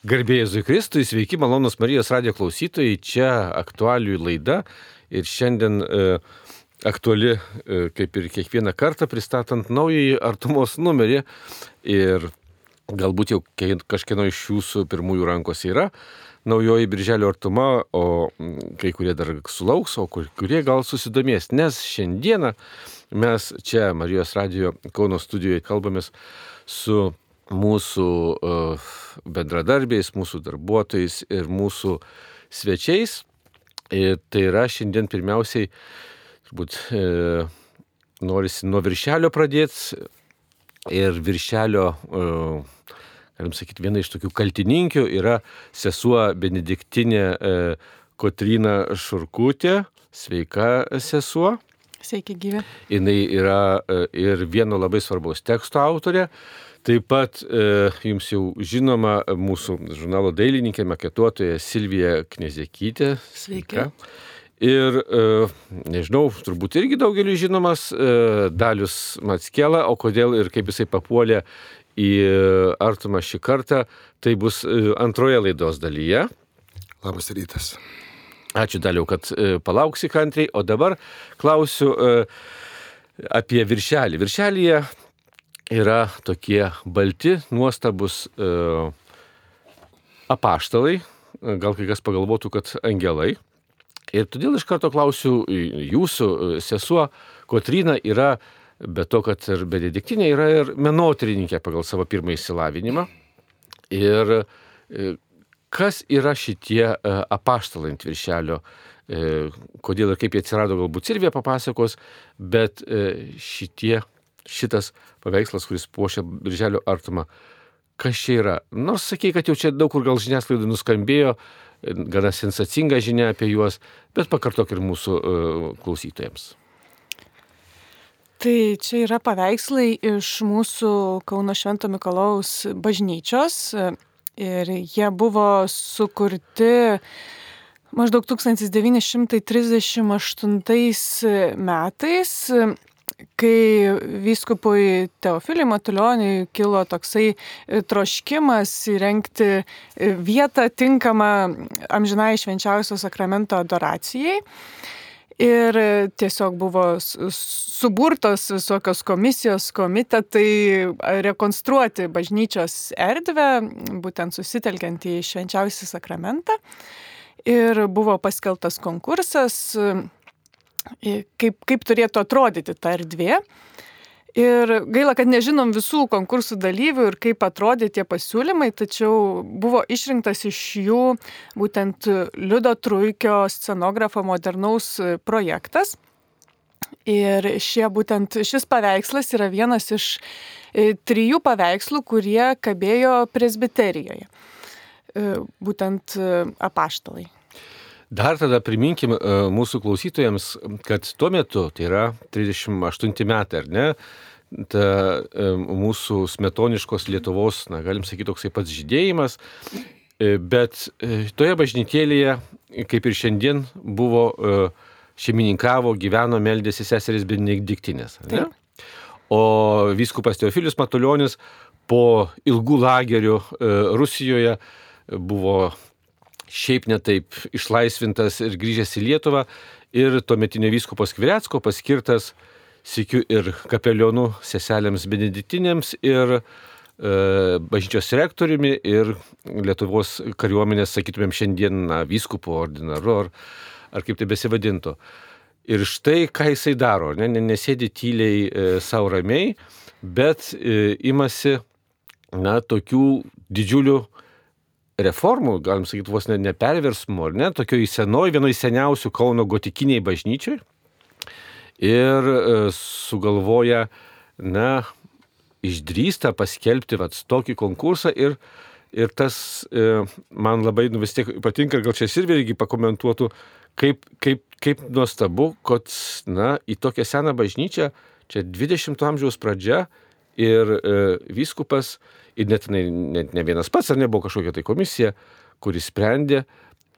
Garbėjai Zukristui, sveiki malonus Marijos radio klausytojai, čia aktualių laida ir šiandien e, aktuali, e, kaip ir kiekvieną kartą, pristatant naująjį artumos numerį. Ir galbūt jau kažkieno iš jūsų pirmųjų rankos yra naujoji birželio artuma, o kai kurie dar sulauks, o kurie gal susidomės, nes šiandieną mes čia Marijos radio Kauno studijoje kalbamės su mūsų uh, bendradarbiais, mūsų darbuotojais ir mūsų svečiais. Ir tai yra šiandien pirmiausiai, turbūt, e, norisi nuo viršelio pradėti. Ir viršelio, e, galim sakyti, viena iš tokių kaltininkių yra sesuo Benediktinė e, Kotrina Šurkutė. Sveika sesuo. Sveiki, gyvi. Jis yra e, ir vieno labai svarbaus teksto autorė. Taip pat e, jums jau žinoma mūsų žurnalo dailininkė, maketuotoja Silvija Knezekytė. Sveika. Ir, e, nežinau, turbūt irgi daugeliu žinomas e, Dalius Matskela, o kodėl ir kaip jisai papuolė į artumą šį kartą, tai bus e, antroje laidos dalyje. Labas rytas. Ačiū Daliau, kad e, palauksi kantriai, o dabar klausiu e, apie viršelį. Viršelėje yra tokie balti, nuostabus uh, apaštalai, gal kai kas pagalvotų, kad angelai. Ir todėl iš karto klausiu, jūsų e, sesuo Kotrina yra, be to, kad ir benediktinė, yra ir menotyrininkė pagal savo pirmąjį įsilavinimą. Ir e, kas yra šitie apaštalai ant viršelio, kodėl ir kaip jie atsirado, galbūt Silvija papasakos, bet šitie šitas paveikslas, kuris puošia Birželio artumą. Kas čia yra? Nors sakė, kad jau čia daug kur gal žiniasklaidai nuskambėjo, gana sensacinga žinia apie juos, bet pakartok ir mūsų uh, klausytojams. Tai čia yra paveikslai iš mūsų Kauno Švento Mikolaus bažnyčios ir jie buvo sukurti maždaug 1938 metais kai vyskupui Teofiliui Matulioniui kilo toksai e, troškimas įrengti e, vietą tinkamą amžinai švenčiausio sakramento adoracijai. Ir tiesiog buvo suburtos visokios komisijos, komitetai rekonstruoti bažnyčios erdvę, būtent susitelkiant į švenčiausią sakramentą. Ir buvo paskeltas konkursas kaip, kaip turėtų atrodyti ta erdvė. Ir gaila, kad nežinom visų konkursų dalyvių ir kaip atrodė tie pasiūlymai, tačiau buvo išrinktas iš jų būtent Liudo Truikio scenografo modernaus projektas. Ir šie, būtent šis paveikslas yra vienas iš e, trijų paveikslų, kurie kabėjo presbiterijoje. E, būtent e, apaštalai. Dar tada priminkim e, mūsų klausytojams, kad tuo metu, tai yra 38 metai, ar ne, ta e, mūsų smetoniškos Lietuvos, na, galim sakyti, toksai pats žydėjimas, e, bet toje bažnytėlėje, kaip ir šiandien, buvo šeimininkavo, gyveno, meldėsi seserys Benediktinės. O vyskupas Teofilius Matuljonis po ilgų lagerių Rusijoje buvo šiaip netaip išlaisvintas ir grįžęs į Lietuvą ir tuometinio vyskupo Skvirecko paskirtas sikiu ir kapelionų seselėms beneditinėms ir e, bažnyčios rektoriumi ir Lietuvos kariuomenės, sakytumėm, šiandien na, vyskupo ordinaru ar, ar kaip tai besivadintų. Ir štai ką jisai daro, ne, nesėdi tyliai e, savo ramiai, bet e, imasi na, tokių didžiulių reformų, galim sakyti, vos ne, ne perversmų, ar ne, tokioj senoji, vienoje seniausių Kauno gotikiniai bažnyčiai. Ir e, sugalvoja, na, išdrįsta paskelbti vat, tokį konkursą ir, ir tas e, man labai nu, vis tiek patinka, gal čia ir irgi pakomentuotų, kaip, kaip, kaip nuostabu, kad, na, į tokią seną bažnyčią, čia 20 amžiaus pradžia ir e, vyskupas, ir net, net ne vienas pats, ar nebuvo kažkokia tai komisija, kuris sprendė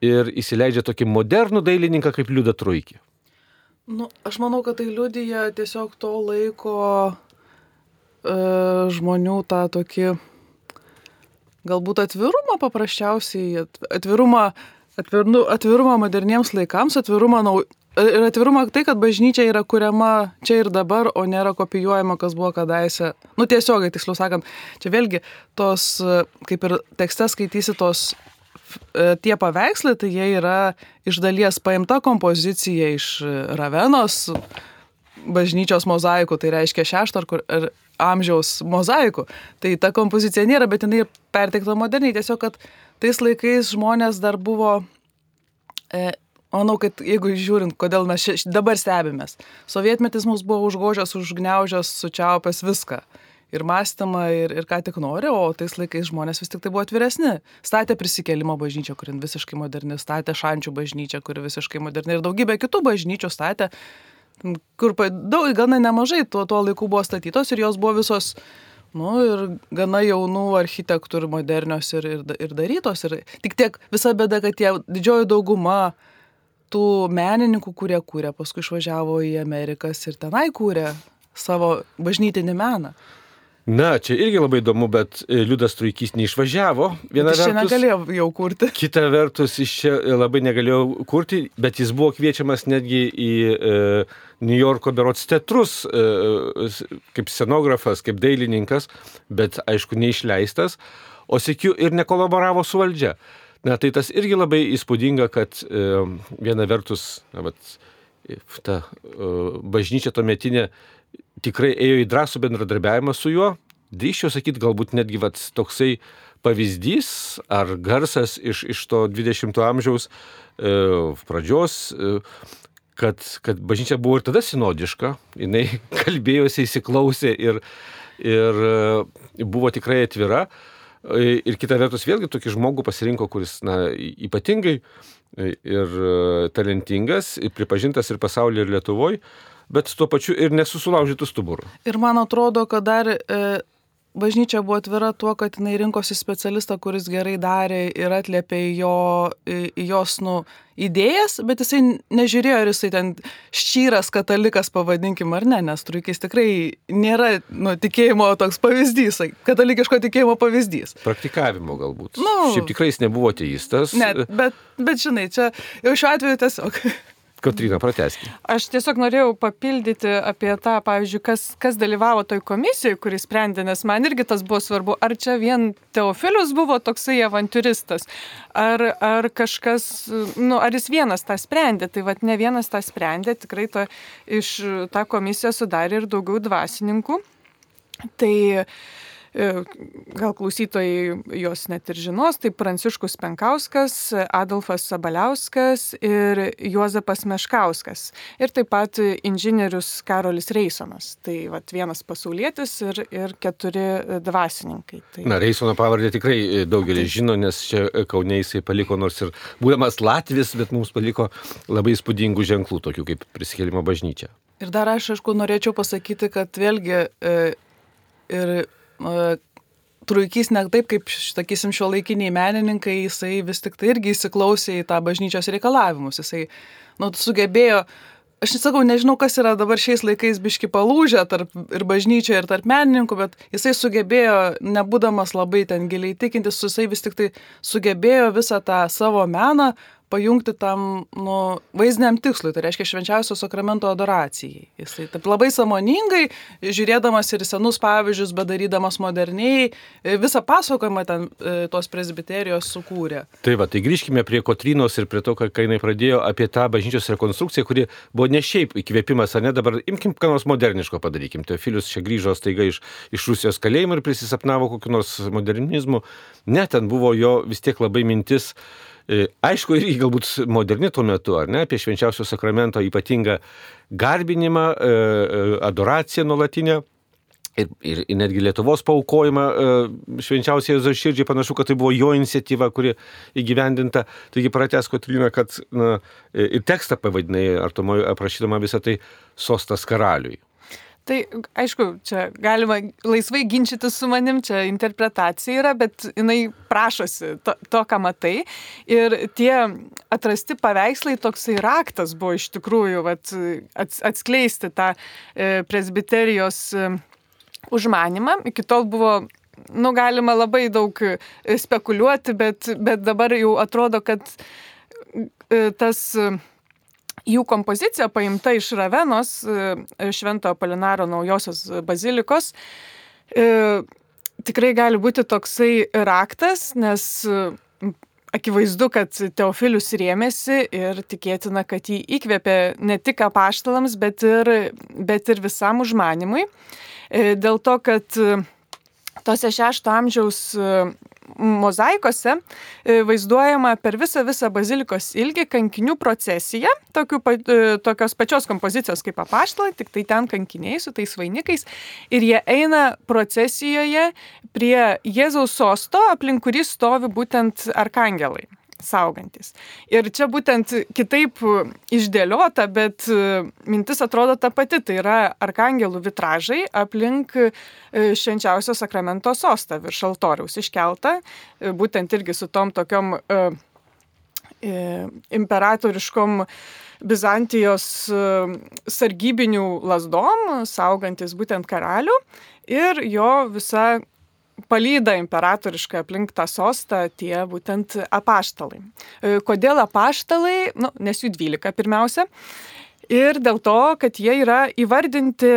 ir įsileidžia tokį modernų dailininką kaip Liuda Truikį. Nu, aš manau, kad tai liudyja tiesiog to laiko e, žmonių tą tokį galbūt atvirumą paprasčiausiai, atvirumą, atvirumą, atvirumą moderniems laikams, atvirumą nau, Ir atvirumą tai, kad bažnyčia yra kuriama čia ir dabar, o nėra kopijuojama, kas buvo kadaise. Nu tiesiogiai, tiksliau sakant, čia vėlgi tos, kaip ir tekste skaitysi tos E, tie paveikslai, tai jie yra iš dalies paimta kompozicija iš Ravenos bažnyčios mozaikų, tai reiškia šešto ar, kur, ar amžiaus mozaikų. Tai ta kompozicija nėra, bet jinai perteikta moderniai. Tiesiog, kad tais laikais žmonės dar buvo, e, manau, kad jeigu žiūrint, kodėl mes ši, dabar stebimės, sovietmetis mus buvo užgožęs, užgneužęs, sučiaupęs viską ir mąstymą, ir, ir ką tik nori, o tais laikais žmonės vis tik tai buvo atviresni. Statė prisikėlimo bažnyčią, kuri visiškai moderni, statė šančių bažnyčią, kuri visiškai moderni ir daugybę kitų bažnyčių statė, kur daug, gana nemažai tuo, tuo laiku buvo statytos ir jos buvo visos Nu, ir gana jaunų architektų ir modernios ir, ir, ir darytos. Ir tik tiek visa bėda, kad tie didžioji dauguma tų menininkų, kurie kūrė, paskui išvažiavo į Amerikas ir tenai kūrė savo bažnytinį meną. Na, čia irgi labai įdomu, bet e, Liudas Truikys neišvažiavo. Viena vertus. Čia negalėjo jau kurti. Kita vertus, iš čia labai negalėjo kurti, bet jis buvo kviečiamas netgi į e, New Yorko berots teatrus, e, kaip scenografas, kaip dailininkas, bet aišku, neišleistas, o sėkiu ir nekolaboravo su valdžia. Na, tai tas irgi labai įspūdinga, kad e, viena vertus, na, bet, ta e, bažnyčia tuometinė tikrai ėjo į drąsų bendradarbiavimą su juo. Drįščiau sakyti, galbūt netgi vat, toksai pavyzdys ar garsas iš, iš to 20-ojo amžiaus e, pradžios, e, kad, kad bažnyčia buvo ir tada sinodiška, jinai kalbėjosi, įsiklausė ir, ir e, buvo tikrai atvira. E, ir kita vertus, vėlgi tokį žmogų pasirinko, kuris na, ypatingai e, ir talentingas, ir pripažintas ir pasaulyje, ir Lietuvoje bet tuo pačiu ir nesusulaužytų stuburų. Ir man atrodo, kad dar e, bažnyčia buvo atvira tuo, kad jinai rinkosi specialistą, kuris gerai darė ir atliepė jo, jos nu, idėjas, bet jisai nežiūrėjo, ar jisai ten ščyras katalikas, pavadinkim, ar ne, nes truikis tikrai nėra nu, tikėjimo toks pavyzdys, katalikiško tikėjimo pavyzdys. Praktikavimo galbūt. Nu, Šiaip tikrai jis nebuvo ateistas. Ne, bet, bet žinai, čia jau šiuo atveju tiesiog Katrina, prateskime. Aš tiesiog norėjau papildyti apie tą, pavyzdžiui, kas, kas dalyvavo toj komisijoje, kuris sprendė, nes man irgi tas buvo svarbu, ar čia vien Teofilius buvo toksai avantūristas, ar, ar kažkas, nu, ar jis vienas tą sprendė, tai vad ne vienas tą sprendė, tikrai to, iš tą komisiją sudarė ir daugiau dvasininkų. Tai E, gal klausytojai jos net ir žinos, tai Pranciškus Penkauskas, Adolfas Sabaliauskas ir Juozapas Meškauskas. Ir taip pat inžinierius Karolis Reisonas. Tai vat, vienas pasaulietis ir, ir keturi dvasininkai. Tai... Na, Reisono pavardė tikrai daugelis žino, nes čia Kauniai jisai paliko, nors ir būdamas Latvis, bet mums paliko labai įspūdingų ženklų, tokių kaip prisikėlimo bažnyčia. Ir dar aš, aišku, norėčiau pasakyti, kad vėlgi e, ir Truikys ne taip, kaip, sakysim, šio laikiniai menininkai, jisai vis tik tai irgi įsiklausė į tą bažnyčios reikalavimus. Jisai, nu, sugebėjo, aš nesakau, nežinau, kas yra dabar šiais laikais biški palūžę tarp ir bažnyčioje, ir tarp menininkų, bet jisai sugebėjo, nebūdamas labai ten giliai tikintis, jisai vis tik tai sugebėjo visą tą savo meną pajungti tam nu, vaizdiniam tikslui, tai reiškia švenčiausio sakramento adoracijai. Jisai taip labai samoningai, žiūrėdamas ir senus pavyzdžius, bet darydamas moderniai, e, visą pasakojimą ten e, tos presbiterijos sukūrė. Tai va, tai grįžkime prie Kotrinos ir prie to, ką jinai pradėjo apie tą bažnyčios rekonstrukciją, kuri buvo ne šiaip įkvėpimas, ar ne, dabar imkim ką nors moderniško padarykim. Teofilius čia grįžo staiga iš, iš Rusijos kalėjimo ir prisisapnavo kokiu nors modernizmu. Ne, ten buvo jo vis tiek labai mintis E, aišku, irgi galbūt moderni tuo metu, ar ne, apie švenčiausio sakramento ypatingą garbinimą, e, e, adoraciją nuolatinę. Ir, ir, ir netgi Lietuvos paukojimą švenčiausiai Jėzaus širdžiai panašu, kad tai buvo jo iniciatyva, kuri įgyvendinta. Taigi pratęs Kotrina, kad na, ir tekstą pavadinai, ar tu aprašydama visą tai sostas karaliui. Tai aišku, čia galima laisvai ginčyti su manim, čia interpretacija yra, bet jinai prašosi to, to ką matai. Ir tie atrasti paveikslai toksai raktas buvo iš tikrųjų vat, atskleisti tą e, presbiterijos e, užmanimą. Iki tol buvo nu, galima labai daug spekuliuoti, bet, bet dabar jau atrodo, kad tas jų kompozicija paimta iš Ravenos, Švento Apolinaro naujosios bazilikos, tikrai gali būti toksai raktas, nes akivaizdu, kad Teofilius rėmėsi ir tikėtina, kad jį įkvėpė ne tik apaštalams, bet ir, bet ir visam užmanimui. E, dėl to, kad tose šešto amžiaus mozaikose e, vaizduojama per visą visą bazilikos ilgį kankinių procesiją, tokių, e, tokios pačios kompozicijos kaip apaštalai, tik tai ten kankiniai su tais vainikais. Ir jie eina procesijoje prie Jėzaus sosto, aplink kurį stovi būtent arkangelai saugantis. Ir čia būtent kitaip išdėliota, bet e, mintis atrodo ta pati, tai yra arkangelų vitražai aplink e, švenčiausio sakramento sostą virš altoriaus iškelta, e, būtent irgi su tom tokiom imperatoriškom Bizantijos sargybinių lasdom, saugantis būtent karalių ir jo visa palyda imperatoriškai aplink tą sostą tie būtent apaštalai. E, kodėl apaštalai? Nu, nes jų 12 pirmiausia. Ir dėl to, kad jie yra įvardinti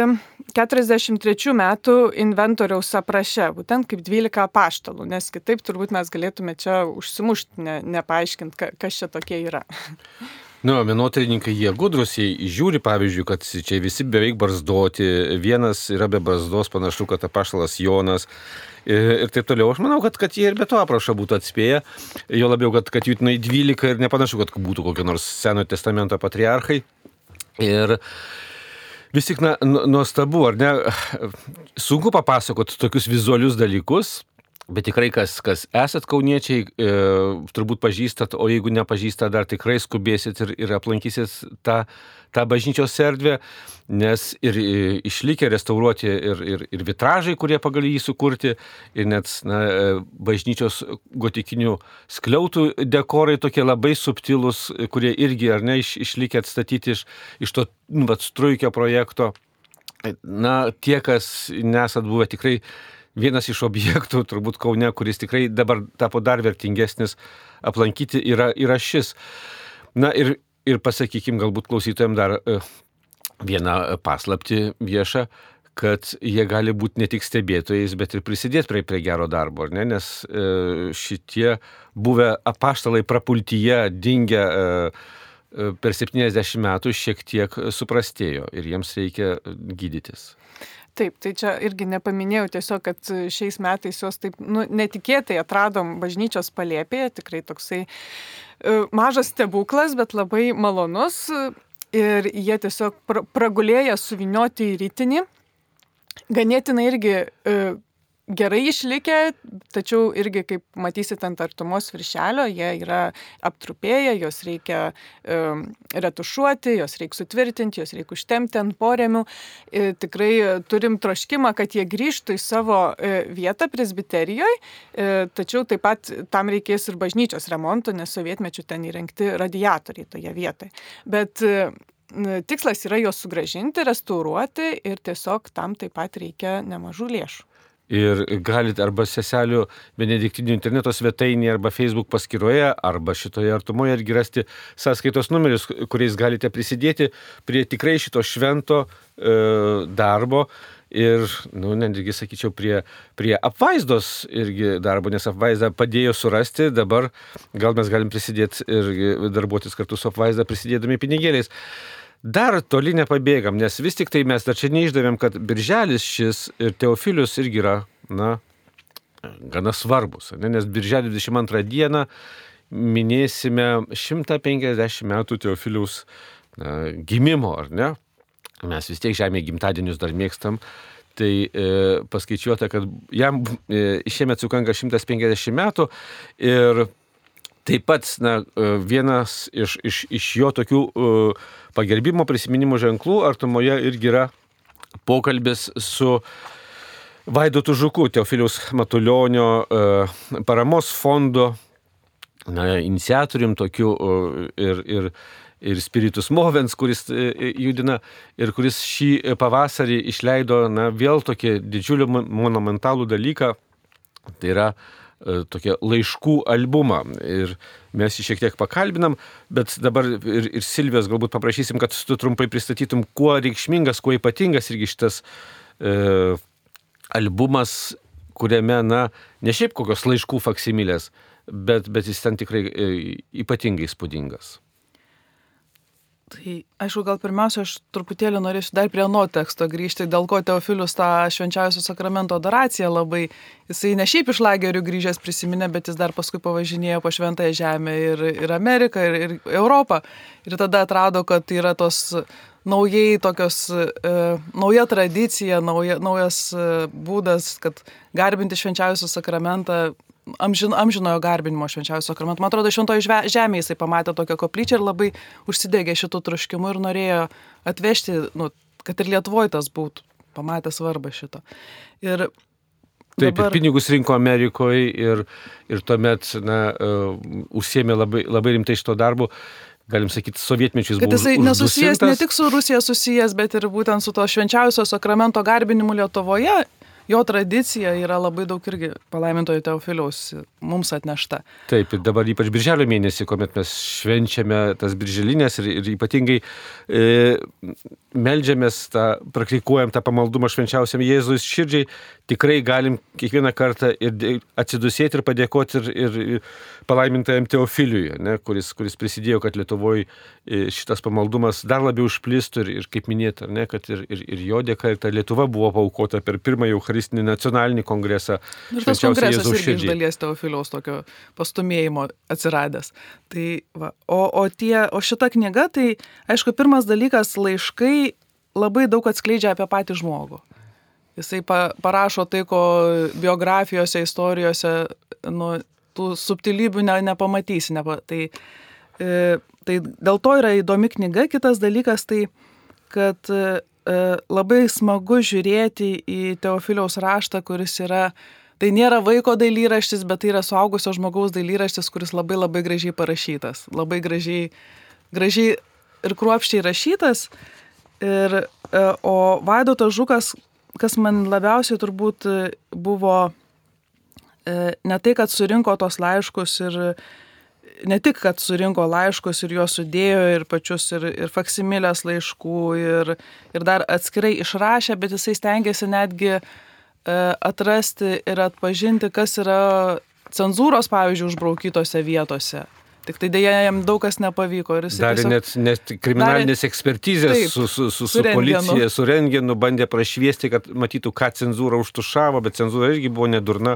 43 metų inventoriaus apraše, būtent kaip 12 apaštalų, nes kitaip turbūt mes galėtume čia užsimušti, ne, nepaaiškinti, kas čia tokie yra. Nu, menotyrininkai jie gudrus, jie žiūri, pavyzdžiui, kad čia visi beveik barzdoti, vienas yra be barzdos, panašu, kad apaštalas Jonas ir, ir taip toliau. Aš manau, kad, kad jie ir be to aprašo būtų atspėję, jo labiau, kad, kad jų tenai 12 ir nepanašu, kad būtų kokie nors Senojo testamento patriarchai. Ir vis tik, na, nuostabu, ar ne, sunku papasakoti tokius vizualius dalykus, Bet tikrai, kas, kas esat kauniečiai, e, turbūt pažįstat, o jeigu nepažįstat, dar tikrai skubėsit ir, ir aplankysit tą, tą bažnyčios erdvę, nes ir e, išlikę restauruoti ir, ir, ir vitražai, kurie pagal jį sukurti, ir net na, e, bažnyčios gotikinių skliautų dekorai tokie labai subtilūs, kurie irgi ar ne iš, išlikę atstatyti iš, iš to nu, struikio projekto. Na, tie, kas nesat buvę tikrai vienas iš objektų, turbūt Kaune, kuris tikrai dabar tapo dar vertingesnis aplankyti, yra, yra šis. Na ir, ir pasakykim galbūt klausytojams dar e, vieną paslapti viešą kad jie gali būti ne tik stebėtojais, bet ir prisidėti prie, prie gero darbo, ne? nes e, šitie buvę apaštalai prapultyje, dingę e, e per 70 metų šiek tiek suprastėjo ir jiems reikia gydytis. Taip, tai čia irgi nepaminėjau tiesiog, kad šiais metais juos taip nu, netikėtai atradom bažnyčios palėpėje, tikrai toksai uh, mažas stebuklas, bet labai malonus. Ir jie tiesiog pra pragulėję suvinioti į rytinį. Ganėtinai irgi uh, gerai išlikę, tačiau irgi, kaip matysit ant artumos viršelio, jie yra aptrupėję, juos reikia um, retušuoti, juos reikia sutvirtinti, juos reikia užtemti ant poremių. E, tikrai turim troškimą, kad jie grįžtų į savo e, vietą presbiterijoje, tačiau taip pat tam reikės ir bažnyčios remonto, nes sovietmečių ten įrengti radiatoriai toje vietoje. Bet e, tikslas yra juos sugražinti, restauruoti ir tiesiog tam taip pat reikia nemažų lėšų. Ir galite arba seselių Benediktinių interneto svetainėje, arba Facebook paskyroje, arba šitoje artumoje irgi rasti sąskaitos numerius, kuriais galite prisidėti prie tikrai šito švento e, darbo. Ir, nu, netgi sakyčiau, prie, prie apvaizdos irgi darbo, nes apvaizdą padėjo surasti, dabar gal mes galim prisidėti ir darbuotis kartu su apvaizda prisidėdami pinigėliais dar toli nepabėgam, nes vis tik tai mes dar čia neišdavėm, kad birželis šis ir Teofilius irgi yra, na, gana svarbus, ne? nes birželio 22 dieną minėsime 150 metų Teofiliaus na, gimimo, ar ne? Mes vis tiek žemė gimtadienius dar mėgstam. Tai e, paskaičiuota, kad jam e, šiemet sukanka 150 metų ir Taip pat na, e, vienas iš, iš, iš jo tokių uh, pagerbimo prisiminimų ženklų artumoje irgi yra pokalbis su Vaidotu Žuku, Teofiliaus Matulionio uh, paramos fondo na, iniciatorium tokiu uh, ir, ir, ir Spiritus Movens, kuris judina ir kuris šį pavasarį išleido na, vėl tokį didžiulį monumentalų dalyką. Tai yra e, tokia laiškų albumą. Ir mes jį šiek tiek pakalbinam, bet dabar ir, ir Silvijos galbūt paprašysim, kad tu trumpai pristatytum, kuo reikšmingas, kuo ypatingas irgi šitas e, albumas, kuriame, na, ne šiaip kokios laiškų faksimilės, bet, bet jis ten tikrai e, ypatingai spūdingas. Tai aišku, gal pirmiausia, aš truputėlį norėsiu dar prie nuo teksto grįžti, dėl ko Teofilius tą švenčiausio sakramento adoraciją labai, jisai ne šiaip iš lagerių grįžęs prisiminė, bet jis dar paskui pavažinėjo po šventąją žemę ir, ir Ameriką, ir, ir Europą. Ir tada atrado, kad yra tos naujai tokios, e, nauja tradicija, nauja, naujas e, būdas, kad garbinti švenčiausią sakramentą amžin, amžinojo garbinimo švenčiausio sakramento. Man atrodo, šventoje žemėje jisai pamatė tokią koplyčią ir labai užsidegė šitų troškimų ir norėjo atvežti, nu, kad ir Lietuvoje tas būtų, pamatė svarbą šito. Ir Taip, dabar... pinigus rinko Amerikoje ir, ir tuomet na, uh, užsiemė labai, labai rimtai šito darbo. Galim sakyti, sovietmečiais buvo. Kad jisai nesusijęs ne tik su Rusija susijęs, bet ir būtent su to švenčiausio sakramento garbinimu Lietuvoje jo tradicija yra labai daug irgi palaimintojo Teofiliaus mums atnešta. Taip, ir dabar ypač birželio mėnesį, kuomet mes švenčiame tas birželinės ir, ir ypatingai e, melžiamės, tą, praktikuojam tą pamaldumą švenčiausiam Jėzui širdžiai, tikrai galim kiekvieną kartą ir atsidusėti ir padėkoti ir, ir, ir palaimintajam Teofiliui, ne, kuris, kuris prisidėjo, kad Lietuvoje šitas pamaldumas dar labiau užplistų ir, ir kaip minėta, ne, kad ir, ir, ir jo dėka, ir ta Lietuva buvo paukota per pirmąjį Eucharistinį nacionalinį kongresą. Ir tas kongresas irgi iš dalies Teofiliaus tokio pastumėjimo atsiradęs. Tai, va, o, o, tie, o šita knyga, tai aišku, pirmas dalykas laiškai labai daug atskleidžia apie patį žmogų. Jisai pa, parašo tai, ko biografijose, istorijose, nu, tų subtilybių ne, nepamatysi. Nepa, tai, e, tai dėl to yra įdomi knyga. Kitas dalykas tai, kad e, labai smagu žiūrėti į Teofiliaus raštą, kuris yra, tai nėra vaiko dailyraštis, bet tai yra suaugusio žmogaus dailyraštis, kuris labai labai gražiai parašytas. Labai gražiai, gražiai ir kruopščiai rašytas. Ir, e, o Vaidotas Žukas, kas man labiausiai turbūt buvo E, ne tai, kad surinko tos laiškus ir ne tik, kad surinko laiškus ir juos sudėjo ir pačius ir, ir faksimilės laiškų ir, ir dar atskirai išrašė, bet jisai stengiasi netgi e, atrasti ir atpažinti, kas yra cenzūros, pavyzdžiui, užbraukytose vietose. Tik tai dėja jam daug kas nepavyko. Tiesiog... net, net kriminalinės darė... ekspertizės taip, su, su, su, su, su policija, su rengenu, bandė prašviesti, kad matytų, ką cenzūra užtušavo, bet cenzūra irgi buvo nedurna.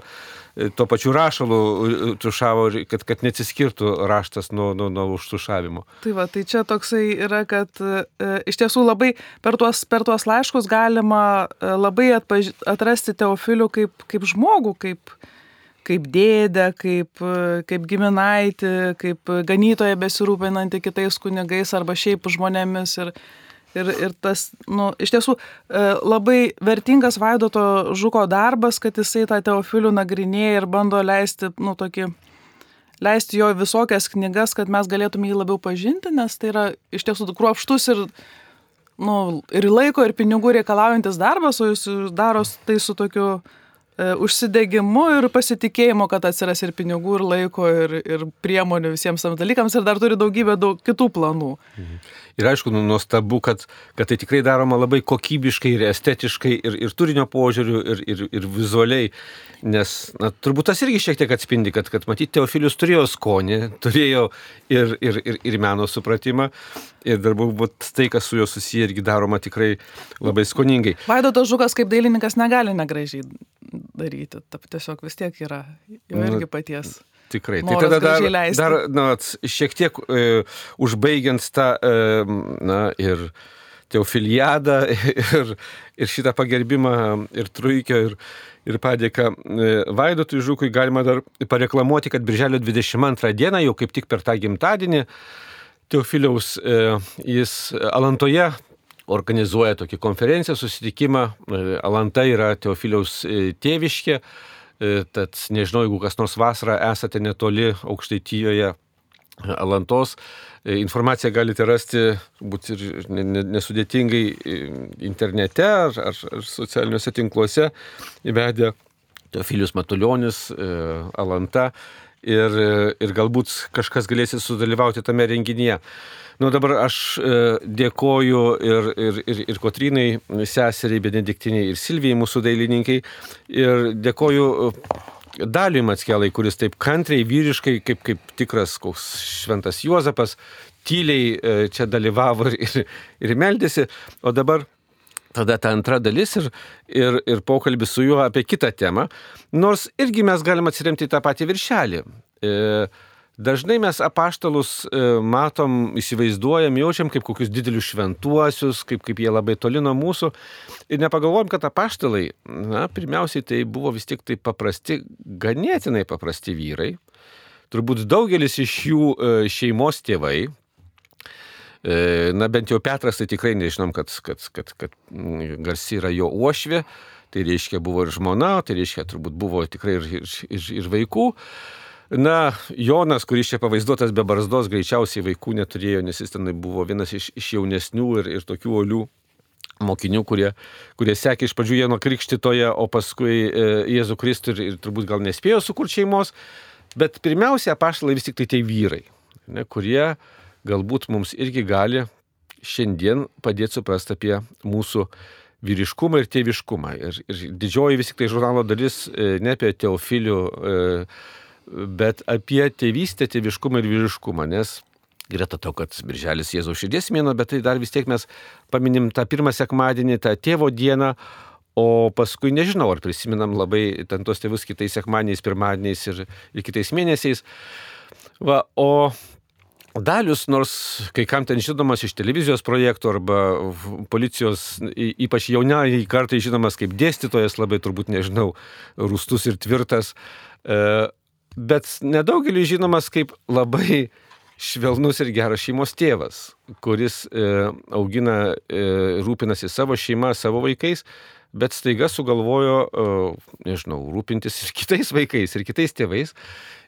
E, tuo pačiu rašalu e, tušavo, kad, kad neatsiskirtų raštas nuo, nuo, nuo užtušavimo. Tai va, tai čia toksai yra, kad e, iš tiesų labai per tuos, per tuos laiškus galima e, labai atpaž... atrasti Teofilių kaip, kaip žmogų, kaip, kaip dėdę, kaip, kaip giminaitį, kaip ganytoje besirūpinanti kitais kunigais arba šiaip žmonėmis. Ir, ir, ir tas, nu, iš tiesų, e, labai vertingas Vaidoto žuko darbas, kad jisai tą teofilių nagrinėja ir bando leisti, nu, tokį leisti jo visokias knygas, kad mes galėtume jį labiau pažinti, nes tai yra iš tiesų kruopštus ir, nu, ir laiko, ir pinigų reikalaujantis darbas, o jis daro tai su tokiu užsidegimu ir pasitikėjimu, kad atsiras ir pinigų, ir laiko, ir, ir priemonių visiems tam dalykams, ir dar turi daugybę daug kitų planų. Mhm. Ir aišku, nu, nuostabu, kad, kad tai tikrai daroma labai kokybiškai ir estetiškai, ir, ir turinio požiūriu, ir, ir, ir vizualiai. Nes na, turbūt tas irgi šiek tiek atspindi, kad, kad matyti, Teofilius turėjo skonį, turėjo ir, ir, ir, ir meno supratimą, ir dar būt tai, kas su juo susiję, irgi daroma tikrai labai skoningai. Vaidotas Žukas kaip dailininkas negali negražiai daryti, Taip, tiesiog vis tiek yra jo irgi paties. Tikrai. Tai tada dar, dar na, šiek tiek e, užbaigiant tą e, na, ir teofiliadą ir, ir šitą pagerbimą ir truikio ir, ir padėką e, Vaidotui Žukui galima dar pareklamuoti, kad birželio 22 dieną, jau kaip tik per tą gimtadienį, Teofiliaus e, jis Alantoje organizuoja tokį konferenciją, susitikimą. E, Alanta yra Teofiliaus e, tėviškė. E, tad nežinau, jeigu kas nors vasarą esate netoli aukštaityjoje Alantos, informaciją galite rasti būt ir nesudėtingai internete ar, ar, ar socialiniuose tinkluose įvedę Teofilius Matuljonis, Alanta ir, ir galbūt kažkas galėsit sudalyvauti tame renginyje. Nu dabar aš dėkoju ir, ir, ir, ir Kotrynai, seseriai, Benediktiniai ir Silvijai, mūsų dailininkai. Ir dėkoju Daliui Matskelai, kuris taip kantriai, vyriškai, kaip, kaip tikras koks šventas Juozapas, tyliai e, čia dalyvavo ir, ir meldėsi. O dabar tada ta antra dalis ir, ir, ir pokalbis su juo apie kitą temą. Nors irgi mes galime atsiremti į tą patį viršelį. E, Dažnai mes apaštalus e, matom, įsivaizduojam, jaučiam kaip kokius didelius šventuosius, kaip, kaip jie labai toli nuo mūsų. Ir nepagalvojam, kad apaštalai, na, pirmiausiai tai buvo vis tik tai paprasti, ganėtinai paprasti vyrai. Turbūt daugelis iš jų e, šeimos tėvai. E, na, bent jau Petras, tai tikrai nežinom, kad, kad, kad, kad garsi yra jo uošvė. Tai reiškia, buvo ir žmona, tai reiškia, turbūt buvo tikrai ir, ir, ir, ir vaikų. Na, Jonas, kuris čia pavaizduotas be barzdos, greičiausiai vaikų neturėjo, nes jis tenai buvo vienas iš, iš jaunesnių ir, ir tokių olių mokinių, kurie, kurie sekė iš pradžių Jėno Krikštitoje, o paskui e, Jėzų Kristų ir, ir turbūt gal nespėjo sukurti šeimos. Bet pirmiausia, apaštalai vis tik tai tai vyrai, ne, kurie galbūt mums irgi gali šiandien padėti suprasti apie mūsų vyriškumą ir tėviškumą. Ir, ir didžioji vis tik tai žurnalo dalis e, ne apie teofilių. E, bet apie tėvystę, tėviškumą ir vyriškumą, nes greta to, kad Birželis Jėzaus širdies mėno, bet tai dar vis tiek mes paminim tą pirmą sekmadienį, tą tėvo dieną, o paskui nežinau, ar prisiminam labai ten tos tėvus kitais sekmadieniais, pirmadieniais ir, ir kitais mėnesiais. Va, o Dalius, nors kai kam ten žinomas iš televizijos projektų arba policijos, ypač jauniai kartai žinomas kaip dėstytojas, labai turbūt nežinau, rūstus ir tvirtas, e, bet nedaugeliu žinomas kaip labai švelnus ir geras šeimos tėvas, kuris e, augina, e, rūpinasi savo šeima, savo vaikais, bet staiga sugalvojo, e, nežinau, rūpintis ir kitais vaikais, ir kitais tėvais.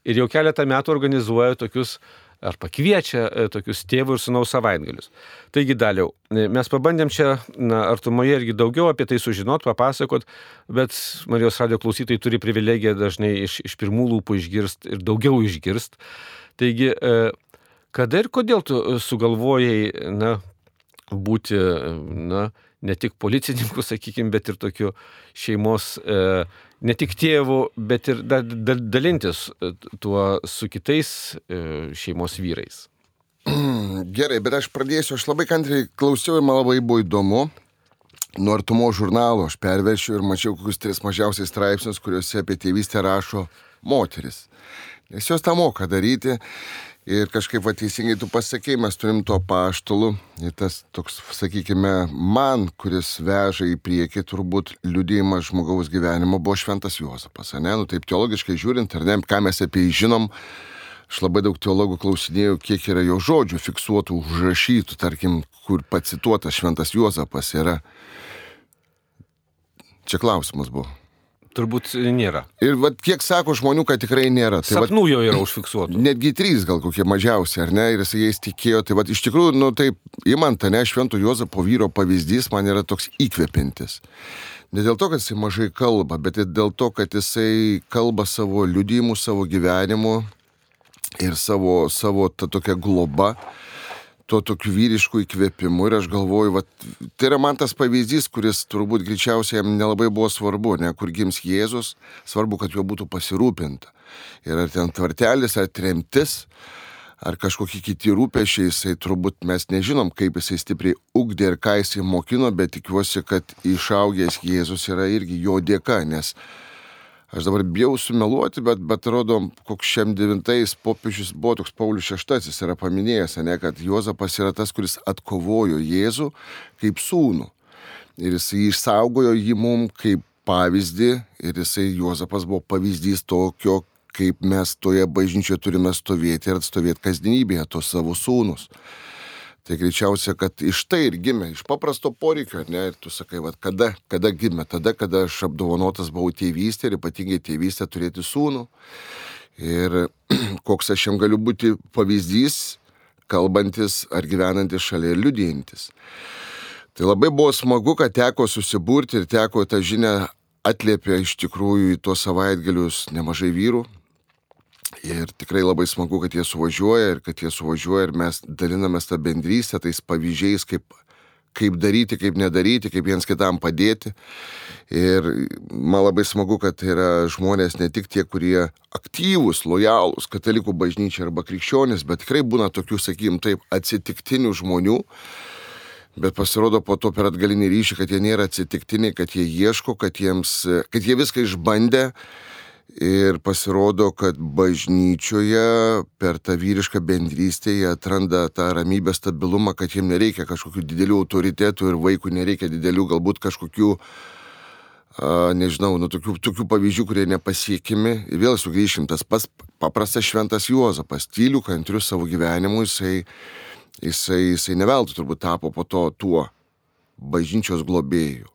Ir jau keletą metų organizuoja tokius ar pakviečia e, tokius tėvų ir sunaus savaitgalius. Taigi daliau, e, mes pabandėm čia na, artumoje irgi daugiau apie tai sužinot, papasakot, bet Marijos radio klausytojai turi privilegiją dažnai iš, iš pirmų lūpų išgirst ir daugiau išgirst. Taigi, e, kada ir kodėl tu sugalvojai, na, būti, na, ne tik policininku, sakykime, bet ir tokiu šeimos e, ne tik tėvų, bet ir da, da, dalintis e, tuo su kitais e, šeimos vyrais. Gerai, bet aš pradėsiu, aš labai kantriai klausiau ir man labai buvo įdomu. Nuo artumo žurnalo aš perveršiu ir mačiau kokius tris mažiausiai straipsnius, kuriuose apie tėvystę rašo moteris. Nes jos tą moka daryti Ir kažkaip va teisingai tu pasakėjai, mes turim to paštalų. Ir tas toks, sakykime, man, kuris veža į priekį turbūt liūdėjimas žmogaus gyvenimo, buvo šventas Juozapas. Ne? Nu, taip teologiškai žiūrint, ar ne, ką mes apie jį žinom, aš labai daug teologų klausinėjau, kiek yra jo žodžių fiksuotų, užrašytų, tarkim, kur pacituotas šventas Juozapas yra. Čia klausimas buvo. Turbūt nėra. Ir vat, kiek sako žmonių, kad tikrai nėra. Tai Sapnų jo yra užfiksuotų. Netgi trys gal kokie mažiausi, ar ne? Ir jis jais tikėjo. Tai vat, iš tikrųjų, nu taip, įmant, ne, šventų Jozapo vyro pavyzdys man yra toks įkvepintis. Ne dėl to, kad jisai mažai kalba, bet dėl to, kad jisai kalba savo liudijimu, savo gyvenimu ir savo, savo tą tokią globą to tokiu vyrišku įkvėpimu ir aš galvoju, va, tai yra man tas pavyzdys, kuris turbūt greičiausiai jam nelabai buvo svarbu, ne kur gims Jėzus, svarbu, kad juo būtų pasirūpinta. Ir ar ten tvartelis, ar tremtis, ar kažkokie kiti rūpešiai, jisai turbūt mes nežinom, kaip jisai stipriai ugdė ir ką jisai mokino, bet tikiuosi, kad išaugęs Jėzus yra irgi jo dėka, nes aš dabar bijau sumeluoti, bet, bet rodo, koks šiam devintais popiežius buvo toks Paulius VI yra paminėjęs, ne, kad Juozapas yra tas, kuris atkovojo Jėzų kaip sūnų. Ir jisai išsaugojo jį mum kaip pavyzdį ir jisai Juozapas buvo pavyzdys tokio, kaip mes toje bažnyčioje turime stovėti ir atstovėti kasdienybėje tos savo sūnus. Tai greičiausia, kad iš tai ir gimė, iš paprasto poreikio, ne, ir tu sakai, va, kada, kada gimė, tada, kada aš apdovanotas buvau tėvystė ir ypatingai tėvystė turėti sūnų. Ir koks aš jam galiu būti pavyzdys, kalbantis ar gyvenantis šalia ir liudijantis. Tai labai buvo smagu, kad teko susiburti ir teko tą žinią atliepia iš tikrųjų į tuos savaitgalius nemažai vyrų. Ir tikrai labai smagu, kad jie suvažiuoja ir kad jie suvažiuoja ir mes dalinamės tą bendrystę tais pavyzdžiais, kaip, kaip daryti, kaip nedaryti, kaip viens kitam padėti. Ir man labai smagu, kad yra žmonės ne tik tie, kurie aktyvūs, lojalūs katalikų bažnyčiai arba krikščionys, bet tikrai būna tokių, sakykim, taip, atsitiktinių žmonių, bet pasirodo po to per atgalinį ryšį, kad jie nėra atsitiktiniai, kad jie ieško, kad, jiems, kad jie viską išbandė ir pasirodo, kad bažnyčioje per tą vyrišką bendrystę jie atranda tą ramybę, stabilumą, kad jiems nereikia kažkokių didelių autoritetų ir vaikų nereikia didelių galbūt kažkokių a, nežinau, nu, tokių, tokių pavyzdžių, kurie nepasiekimi. Ir vėl sugrįšim, tas pas paprastas šventas Juozapas, tylių, kantrių savo gyvenimu, jisai jisai, jisai neveltui turbūt tapo po to tuo bažnyčios globėjų.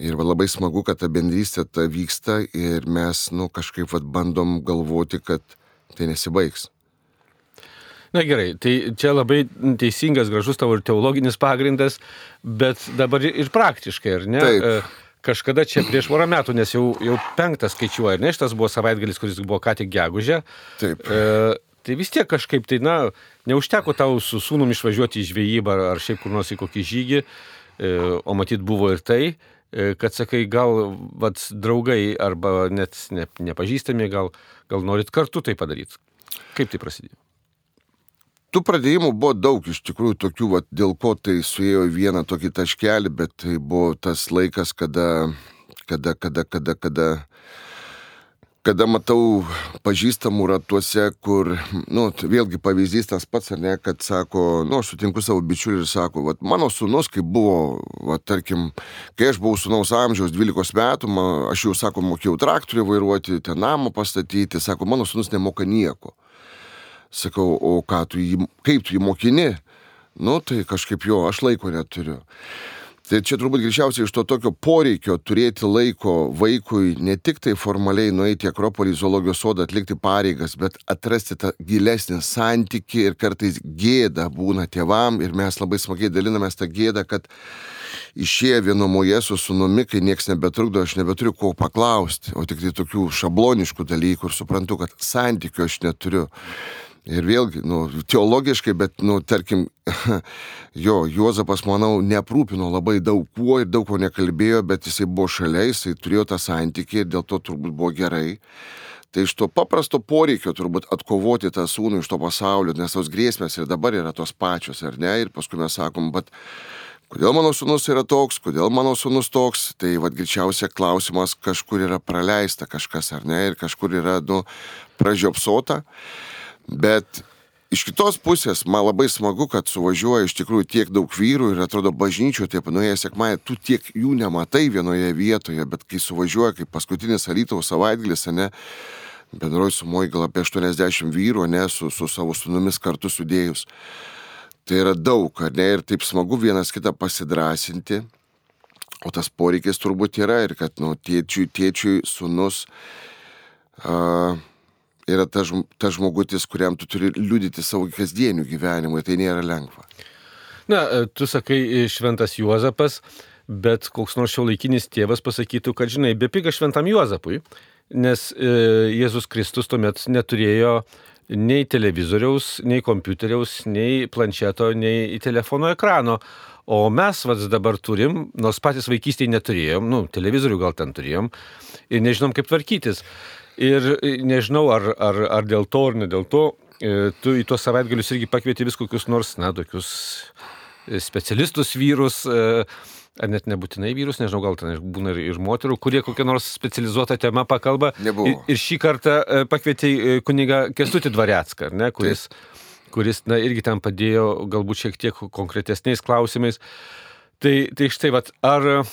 Ir va, labai smagu, kad ta bendrystė ta vyksta ir mes nu, kažkaip va, bandom galvoti, kad tai nesibaigs. Na gerai, tai čia labai teisingas, gražus tavo ir teologinis pagrindas, bet dabar ir praktiškai, ar ne? Taip. E, Kažkada čia prieš porą metų, nes jau, jau penktas skaičiuoja, ne, šitas buvo savaitgalis, kuris buvo ką tik gegužė. Taip. E, tai vis tiek kažkaip tai, na, neužteko tau su sūnum išvažiuoti į žvejybą ar, ar šiaip kur nors į kokį žygį, e, o matyt buvo ir tai, e, kad sakai, gal vat, draugai arba net ne, nepažįstami, gal, gal norit kartu tai padaryti. Kaip tai prasidėjo? Tų pradėjimų buvo daug iš tikrųjų tokių, va, dėl ko tai suėjo vieną tokį taškelį, bet tai buvo tas laikas, kada, kada, kada, kada, kada, kada matau pažįstamų ratuose, kur, nu, vėlgi pavyzdys tas pats, ar ne, kad sako, nu, aš sutinku savo bičiulį ir sako, va, mano sunus, kai buvo, va, tarkim, kai aš buvau sunaus amžiaus 12 metų, ma, aš jau, sako, mokėjau traktorių vairuoti, ten namą pastatyti, sako, mano sunus nemoka nieko. Sakau, o ką tu jį, kaip tu jį mokini? Nu, tai kažkaip jo, aš laiko neturiu. Tai čia turbūt greičiausiai iš to tokio poreikio turėti laiko vaikui ne tik tai formaliai nueiti į Akropolį zoologijos sodą atlikti pareigas, bet atrasti tą gilesnį santyki ir kartais gėda būna tėvam ir mes labai smagiai dalinamės tą gėdą, kad išėję vienumoje su sunumi, kai niekas nebetrukdo, aš nebeturiu ko paklausti, o tik tai tokių šabloniškų dalykų ir suprantu, kad santykių aš neturiu. Ir vėlgi, nu, teologiškai, bet, nu, tarkim, jo, Juozapas, manau, neaprūpino labai daug kuo ir daug ko nekalbėjo, bet jisai buvo šalia, jisai turėjo tą santykį ir dėl to turbūt buvo gerai. Tai iš to paprasto poreikio turbūt atkovoti tą sūnų iš to pasaulio, nes tos grėsmės ir dabar yra tos pačios, ar ne? Ir paskui mes sakom, bet kodėl mano sūnus yra toks, kodėl mano sūnus toks, tai vad greičiausia klausimas kažkur yra praleista kažkas, ar ne? Ir kažkur yra, nu, pražiopsota. Bet iš kitos pusės man labai smagu, kad suvažiuoja iš tikrųjų tiek daug vyrų ir atrodo bažnyčio, taip nuėję sekmąją, tu tiek jų nematai vienoje vietoje, bet kai suvažiuoja, kaip paskutinis Alytaus savaitgalis, ne, bendroji sumoji gal apie 80 vyrų, ne, su, su savo sunumis kartu sudėjus. Tai yra daug, ar ne, ir taip smagu vienas kitą pasidrasinti. O tas poreikis turbūt yra ir kad, nu, tėčiui, tėčiui, sunus. Uh, yra tas ta žmogutis, kuriam tu turi liudyti savo kasdienių gyvenimų ir tai nėra lengva. Na, e, tu sakai e, šventas Juozapas, bet koks nors šio laikinis tėvas pasakytų, kad žinai, bepiga šventam Juozapui, nes e, Jėzus Kristus tuomet neturėjo nei televizoriaus, nei kompiuteriaus, nei planšeto, nei telefono ekrano. O mes vas dabar turim, nors patys vaikystėje neturėjom, nu, televizorių gal ten turėjom ir nežinom kaip tvarkytis. Ir e, nežinau, ar, ar, ar dėl to, ar ne dėl to, e, tu į tuos savaitgalius irgi pakvieti vis kokius nors, na, tokius e, specialistus vyrus, ar net nebūtinai vyrus, nežinau, gal ten būna ir, ir moterų, kurie kokią nors specializuotą temą pakalba. Nebuvo. Ir, ir šį kartą pakvietei kunigą Kestutį Dvaretską, ne, kuris, Taip. kuris, na, irgi ten padėjo galbūt šiek tiek konkretesniais klausimais. Tai, tai štai, vat, Ar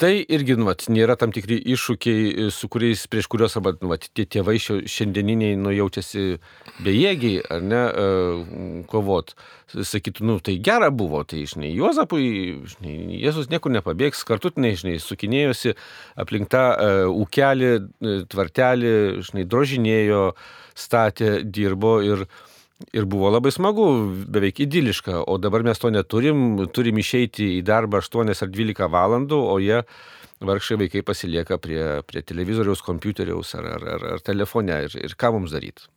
tai irgi, nu, vat, nėra tam tikri iššūkiai, su kuriais, prieš kuriuos, arba, nu, vat, tie tėvai šiandieniniai, nu, jaučiasi bejėgiai, ar ne, uh, kovot. Sakytų, nu, tai gera buvo, tai, žinai, Juozapui, žinai, Jėzus niekur nepabėgs, kartutinai, žinai, sukinėjosi aplink tą uh, ūkelį, tvartelį, žinai, drožinėjo, statė, dirbo ir, ir buvo labai smagu, beveik idiliška, o dabar mes to neturim, turim išeiti į darbą 8 ar 12 valandų, o jie vargšai vaikai pasilieka prie, prie televizoriaus, kompiuteriaus ar, ar, ar, ar telefone ir, ir ką mums daryti.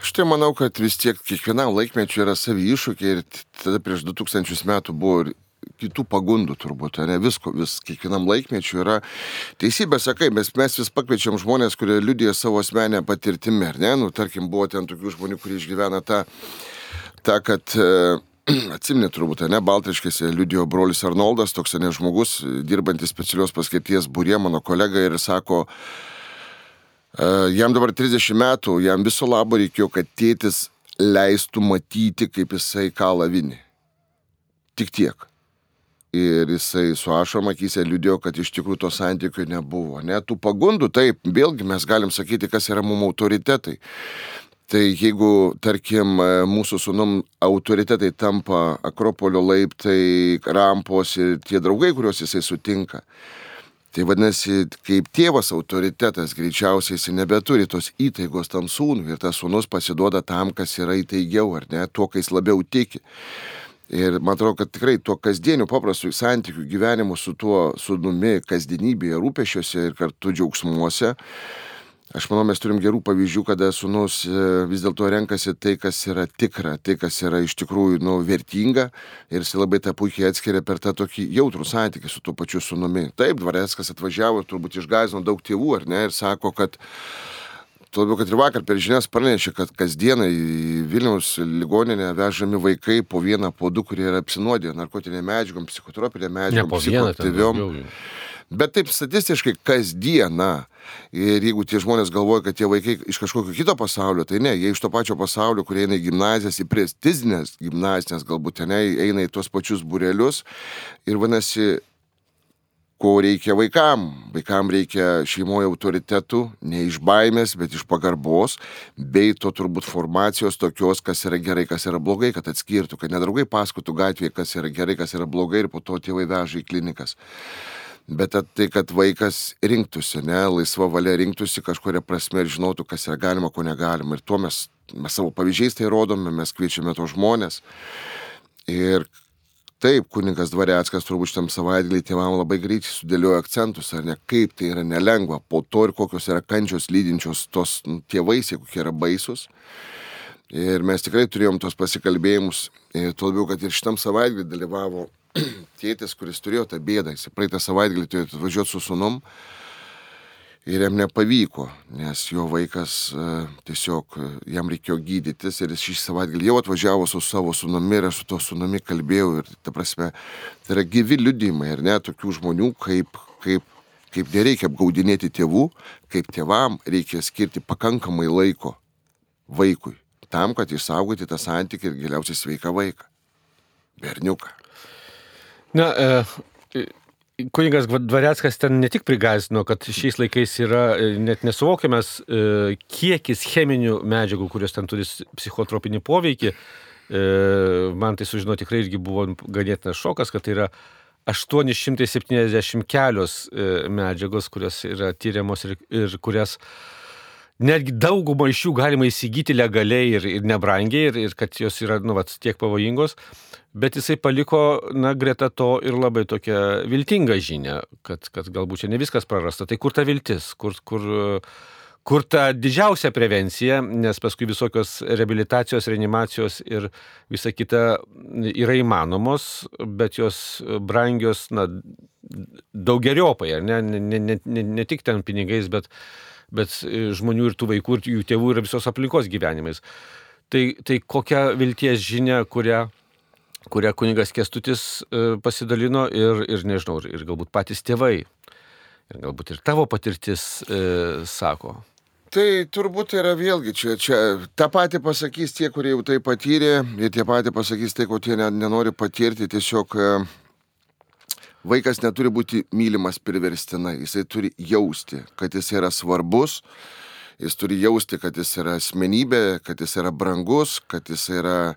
Aš tai manau, kad vis tiek kiekvienam laikmečiu yra savi iššūkiai ir tada prieš 2000 metų buvo ir kitų pagundų turbūt, ne visko, vis kiekvienam laikmečiu yra teisybė, sakai, mes, mes vis pakviečiam žmonės, kurie liudija savo asmenę patirtimį, ar ne, nu, tarkim, buvo ten tokių žmonių, kurie išgyvena tą, tą kad e, Atsimnė turbūt, ne, Baltriškėse liudijo brolis Arnoldas, toks ne žmogus, dirbantis specialios paskirties būrė, mano kolega, ir sako, e, jam dabar 30 metų, jam viso labo reikėjo, kad tėtis leistų matyti, kaip jisai kalą vinį. Tik tiek. Ir jisai su ašom akise liūdėjo, kad iš tikrųjų to santykių nebuvo. Net tų pagundų, taip, vėlgi mes galim sakyti, kas yra mums autoritetai. Tai jeigu, tarkim, mūsų sunum autoritetai tampa Akropolio laiptai, rampos ir tie draugai, kuriuos jisai sutinka, tai vadinasi, kaip tėvas autoritetas, greičiausiai jisai nebeturi tos įtaigos tam sūnui ir tas sūnus pasiduoda tam, kas yra įtaigiau, ar ne, tuo, kai jis labiau tiki. Ir man atrodo, kad tikrai tuo kasdieniu paprastu santykiu gyvenimu su tuo sudumi kasdienybėje, rūpešiuose ir kartu džiaugsmuose. Aš manau, mes turim gerų pavyzdžių, kada sunus e, vis dėlto renkasi tai, kas yra tikra, tai, kas yra iš tikrųjų nu, vertinga ir jis labai tą puikiai atskiria per tą tokį jautrų santykį su tuo pačiu sunumi. Taip, Dvareckas atvažiavo, turbūt išgazino daug tėvų, ar ne, ir sako, kad Tuo labiau, kad ir vakar per žinias pranešė, kad kasdieną į Vilniaus ligoninę vežami vaikai po vieną, po du, kurie yra apsinuodė narkotinė medžiagom, psichotropinė medžiagom, psichoaktyviom. Bet taip statistiškai kasdieną. Ir jeigu tie žmonės galvoja, kad tie vaikai iš kažkokio kito pasaulio, tai ne, jie iš to pačio pasaulio, kurie eina į gimnazijas, į prestizinės gimnazijas, galbūt ten eina į tuos pačius burelius. Ir vadinasi, ko reikia vaikam. Vaikam reikia šeimoje autoritetų, ne iš baimės, bet iš pagarbos, bei to turbūt formacijos tokios, kas yra gerai, kas yra blogai, kad atskirtų, kad nedraugai pasakotų gatvėje, kas yra gerai, kas yra blogai ir po to tėvai veža į klinikas. Bet tai, kad vaikas rinktųsi, ne, laisva valia rinktųsi kažkuria prasme ir žinotų, kas yra galima, ko negalima. Ir tuo mes, mes savo pavyzdžiais tai rodome, mes kviečiame tos žmonės. Ir Taip, kuningas Dvareckas turbūt šitam savaitgalį tėvam labai greitai sudėliojo akcentus, ar ne, kaip tai yra nelengva, po to ir kokios yra kančios lydinčios tos nu, tie vaisiai, kokie yra baisus. Ir mes tikrai turėjom tos pasikalbėjimus, ir tuo labiau, kad ir šitam savaitgalį dalyvavo tėtis, kuris turėjo tą bėdą, jis praeitą savaitgalį turėjo atvažiuoti su sunum ir jam nepavyko, nes jo vaikas e, tiesiog e, jam reikėjo gydytis ir jis šį savaitgalį jau atvažiavo su savo sunumi ir aš su to sunumi kalbėjau ir, ta prasme, tai yra gyvi liudymai ir net tokių žmonių, kaip, kaip, kaip nereikia apgaudinėti tėvų, kaip tėvam reikia skirti pakankamai laiko vaikui, tam, kad išsaugoti tą santykį ir giliausiai sveiką vaiką. Berniuką. Na, e, Kunigas Dvareckas ten ne tik prigazino, kad šiais laikais yra e, net nesuvokiamas e, kiekis cheminių medžiagų, kurios ten turi psichotropinį poveikį. E, man tai sužino tikrai irgi buvo ganėtinas šokas, kad tai yra 870 kelios medžiagos, kurios yra tyriamos ir, ir kurias netgi daugumą iš jų galima įsigyti legaliai ir, ir nebrangiai, ir, ir kad jos yra nu, vat, tiek pavojingos. Bet jisai paliko, na, greta to ir labai tokią viltingą žinę, kad, kad galbūt čia ne viskas prarasta. Tai kur ta viltis, kur, kur, kur ta didžiausia prevencija, nes paskui visokios rehabilitacijos, reanimacijos ir visa kita yra įmanomos, bet jos brangios, na, daugeriopai, ne, ne, ne, ne, ne tik ten pinigais, bet, bet žmonių ir tų vaikų ir jų tėvų ir visos aplinkos gyvenimais. Tai, tai kokia vilties žinia, kurią kurią kunigas Kestutis e, pasidalino ir, ir nežinau, ir, ir galbūt patys tėvai, ir galbūt ir tavo patirtis e, sako. Tai turbūt yra vėlgi čia, čia tą patį pasakys tie, kurie jau tai patyrė, ir tie patį pasakys tai, ko tie nenori patirti, tiesiog e, vaikas neturi būti mylimas priverstinai, jisai turi jausti, kad jis yra svarbus, jis turi jausti, kad jis yra asmenybė, kad jis yra brangus, kad jis yra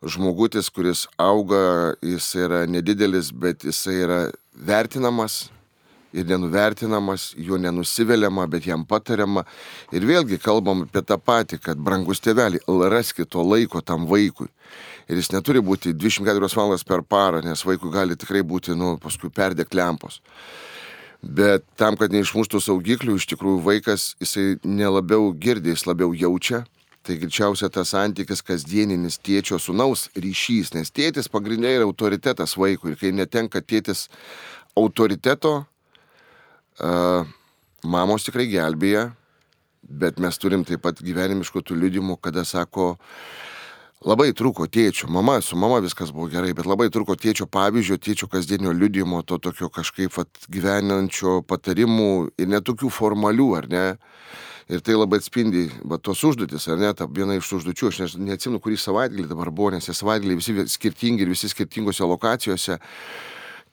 žmogutis, kuris auga, jis yra nedidelis, bet jis yra vertinamas ir nenuvertinamas, jo nenusiveliama, bet jam patariama. Ir vėlgi kalbam apie tą patį, kad brangus tėvelį, raskite to laiko tam vaikui. Ir jis neturi būti 24 valandas per parą, nes vaikui gali tikrai būti, nu, paskui perdėk lempos. Bet tam, kad neišmuštų saugiklių, iš tikrųjų vaikas, jisai nelabiau girdi, jis labiau jaučia. Tai greičiausia tas santykis kasdieninis tėčio sunaus ryšys, nes tėtis pagrindiniai yra autoritetas vaikui. Ir kai netenka tėtis autoriteto, mamos tikrai gelbėja, bet mes turim taip pat gyvenimiškų tų liudimų, kada sako, labai trūko tėčio, mama, su mama viskas buvo gerai, bet labai trūko tėčio pavyzdžio, tėčio kasdienio liudimo, to tokio kažkaip vat, gyvenančio patarimų ir netokių formalių, ar ne? Ir tai labai atspindi, va, tos užduotis, ar ne, ta viena iš užduočių, aš ne, neatsimenu, kurį savaitgalį dabar buvo, nes tie savaitgaliai visi skirtingi ir visi skirtingose lokacijose,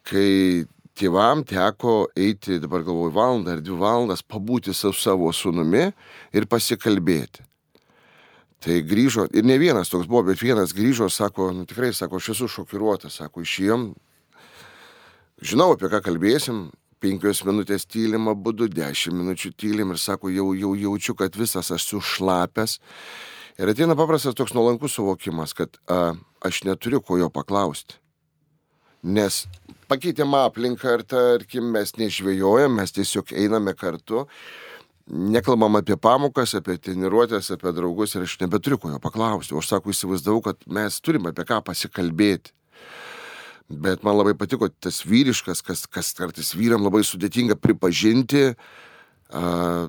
kai tėvam teko eiti, dabar galvoju, valandą ar dvi valandas pabūti su savo sunumi ir pasikalbėti. Tai grįžo, ir ne vienas toks buvo, bet vienas grįžo, sako, nu tikrai, sako, aš esu šokiruotas, sako, išėjom, žinau, apie ką kalbėsim, penkios minutės tylim abudu, dešimt minučių tylim ir sako, jau, jau jaučiu, kad visas aš sušlapęs. Ir ateina paprastas toks nuolankus suvokimas, kad a, aš neturiu ko jo paklausti. Nes pakeitėm aplinką ir tarkim mes nežvėjojam, mes tiesiog einame kartu, nekalbam apie pamokas, apie treniruotės, apie draugus ir aš nebeturiu ko jo paklausti. O aš sako, įsivaizdavau, kad mes turime apie ką pasikalbėti. Bet man labai patiko tas vyriškas, kas, kas kartais vyram labai sudėtinga pripažinti. A,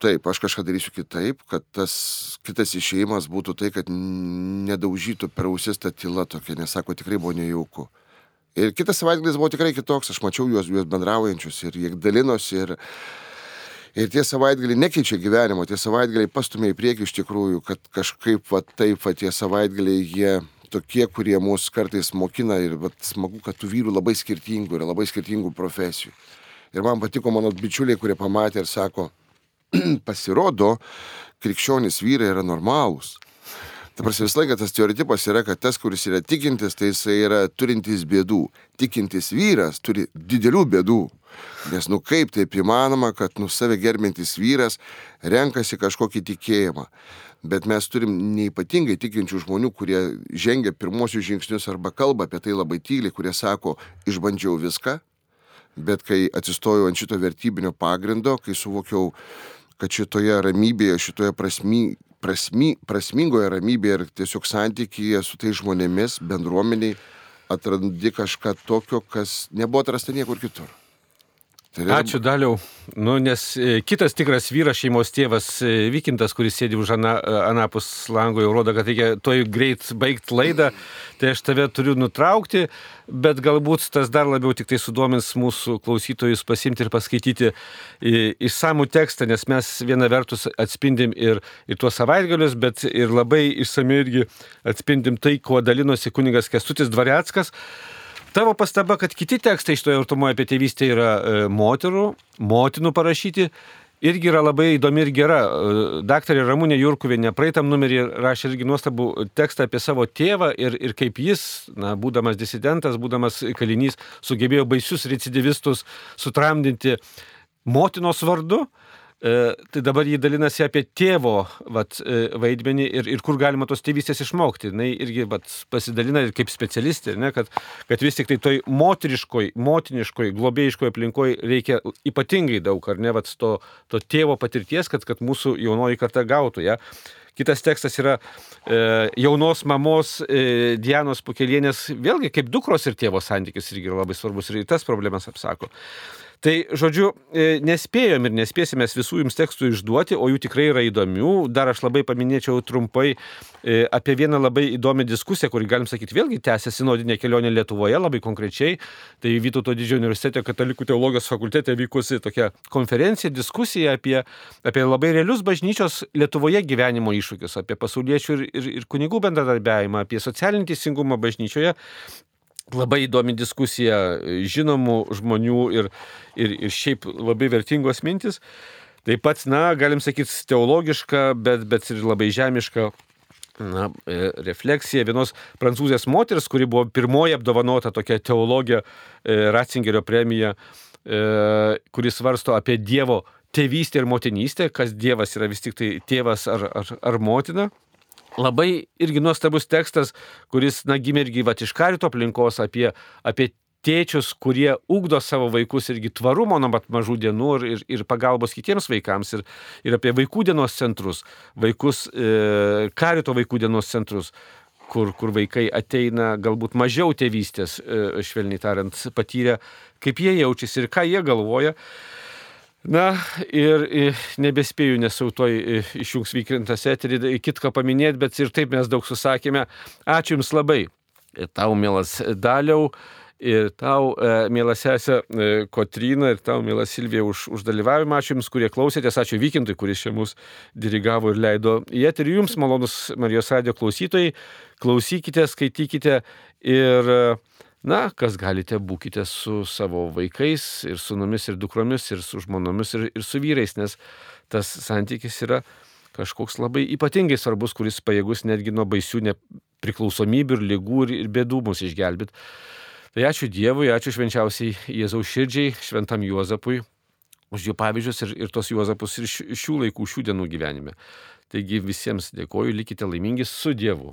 taip, aš kažką darysiu kitaip, kad tas kitas išėjimas būtų tai, kad nedaužytų per ausis tą tylą tokia, nes sako, tikrai buvo nejauku. Ir kitas savaitgalis buvo tikrai kitoks, aš mačiau juos, juos bendraujančius ir jie dalinosi ir, ir tie savaitgaliai nekeičia gyvenimo, tie savaitgaliai pastumė į priekį iš tikrųjų, kad kažkaip va taip, va tie savaitgaliai jie tokie, kurie mus kartais mokina ir vat, smagu, kad tų vyrų labai skirtingų yra, labai skirtingų profesijų. Ir man patiko mano bičiuliai, kurie pamatė ir sako, pasirodo, krikščionys vyrai yra normalūs. Dabar visą laiką tas stereotipas yra, kad tas, kuris yra tikintis, tai jisai yra turintis bėdų. Tikintis vyras turi didelių bėdų. Nes nu kaip taip įmanoma, kad nu save gerbintis vyras renkasi kažkokį tikėjimą bet mes turim neipatingai tikinčių žmonių, kurie žengia pirmosius žingsnius arba kalba apie tai labai tyliai, kurie sako, išbandžiau viską, bet kai atsistojau ant šito vertybinio pagrindo, kai suvokiau, kad šitoje ramybėje, šitoje prasmy, prasmy, prasmingoje ramybėje ir tiesiog santykyje su tais žmonėmis, bendruomeniai, atrandi kažką tokio, kas nebuvo atrasta niekur kitur. Ačiū daliau. Nu, nes e, kitas tikras vyras, šeimos tėvas e, Vykintas, kuris sėdi už ana, e, anapus lango, jau rodo, kad reikia toj greit baigti laidą, tai aš tave turiu nutraukti, bet galbūt tas dar labiau tik tai sudomins mūsų klausytojus pasimti ir paskaityti išsamų tekstą, nes mes viena vertus atspindim ir, ir tuos savaitgalius, bet ir labai išsami irgi atspindim tai, kuo dalinosi kuningas Kestutis Dvareckas. Tavo pastaba, kad kiti tekstai to artumoje apie tėvystę yra e, moterų, motinų parašyti, irgi yra labai įdomi ir gera. E, daktarė Ramūnė Jurkuvienė praeitam numerį rašė irgi nuostabų tekstą apie savo tėvą ir, ir kaip jis, na, būdamas disidentas, būdamas kalinys, sugebėjo baisius recidivistus sutramdinti motinos vardu. E, tai dabar jį dalinasi apie tėvo vat, e, vaidmenį ir, ir kur galima tos tėvystės išmokti. Jis irgi vat, pasidalina ir kaip specialistė, ne, kad, kad vis tik tai toj moteriškoj, motiniškoj, globėjiškoj aplinkoje reikia ypatingai daug, ar ne, vat, to, to tėvo patirties, kad, kad mūsų jaunoji karta gautų. Ja. Kitas tekstas yra e, jaunos mamos e, Dianos Pukelienės, vėlgi kaip dukros ir tėvo santykis irgi yra labai svarbus ir tas problemas apsako. Tai, žodžiu, e, nespėjom ir nespėsime visų jums tekstų išduoti, o jų tikrai yra įdomių. Dar aš labai paminėčiau trumpai e, apie vieną labai įdomią diskusiją, kuri, galim sakyti, vėlgi tęsia sinodinė kelionė Lietuvoje, labai konkrečiai. Tai Vytauto didžiojo universitete katalikų teologijos fakultete vykusi tokia konferencija, diskusija apie, apie labai realius bažnyčios Lietuvoje gyvenimo iššūkius, apie pasauliečių ir, ir, ir kunigų bendradarbiavimą, apie socialinį teisingumą bažnyčioje labai įdomi diskusija žinomų žmonių ir, ir, ir šiaip labai vertingos mintis. Taip pat, na, galim sakyti, teologiška, bet, bet ir labai žemiška na, e, refleksija vienos prancūzės moters, kuri buvo pirmoji apdovanota tokia teologija e, Ratzingerio premija, e, kuris svarsto apie Dievo tėvystę ir motinystę, kas Dievas yra vis tik tai tėvas ar, ar, ar motina. Labai irgi nuostabus tekstas, kuris, na, gimė irgi va iš karito aplinkos apie, apie tėčius, kurie ugdo savo vaikus irgi tvarumo nuo pat mažų dienų ir, ir, ir pagalbos kitiems vaikams, ir, ir apie vaikų dienos centrus, vaikus, e, karito vaikų dienos centrus. Kur, kur vaikai ateina galbūt mažiau tėvystės, e, švelniai tariant, patyrę, kaip jie jaučiasi ir ką jie galvoja. Na ir, ir nebespėju, nes jau toj išjungs vykrintas eterį, kitką paminėti, bet ir taip mes daug susakėme. Ačiū Jums labai. Tau, mielas Daliau. Ir tau, mėla sesė Kotrina, ir tau, mėla Silvija, už, už dalyvavimą. Ačiū Jums, kurie klausėtės, ačiū Vykintui, kuris čia mus dirigavo ir leido į eterį. Jums, malonus Marijos radio klausytojai, klausykite, skaitykite ir, na, kas galite, būkite su savo vaikais ir sunomis ir dukromis ir su žmonomis ir, ir su vyrais, nes tas santykis yra kažkoks labai ypatingai svarbus, kuris pajėgus netgi nuo baisių nepriklausomybių ir lygų ir, bėdų mus išgelbėti. Tai ačiū Dievui, ačiū švenčiausiai Jėzaus širdžiai, šventam Juozapui, už jų pavyzdžius ir, ir tos Juozapus ir šių laikų, šių dienų gyvenime. Taigi visiems dėkoju, likite laimingi su Dievu.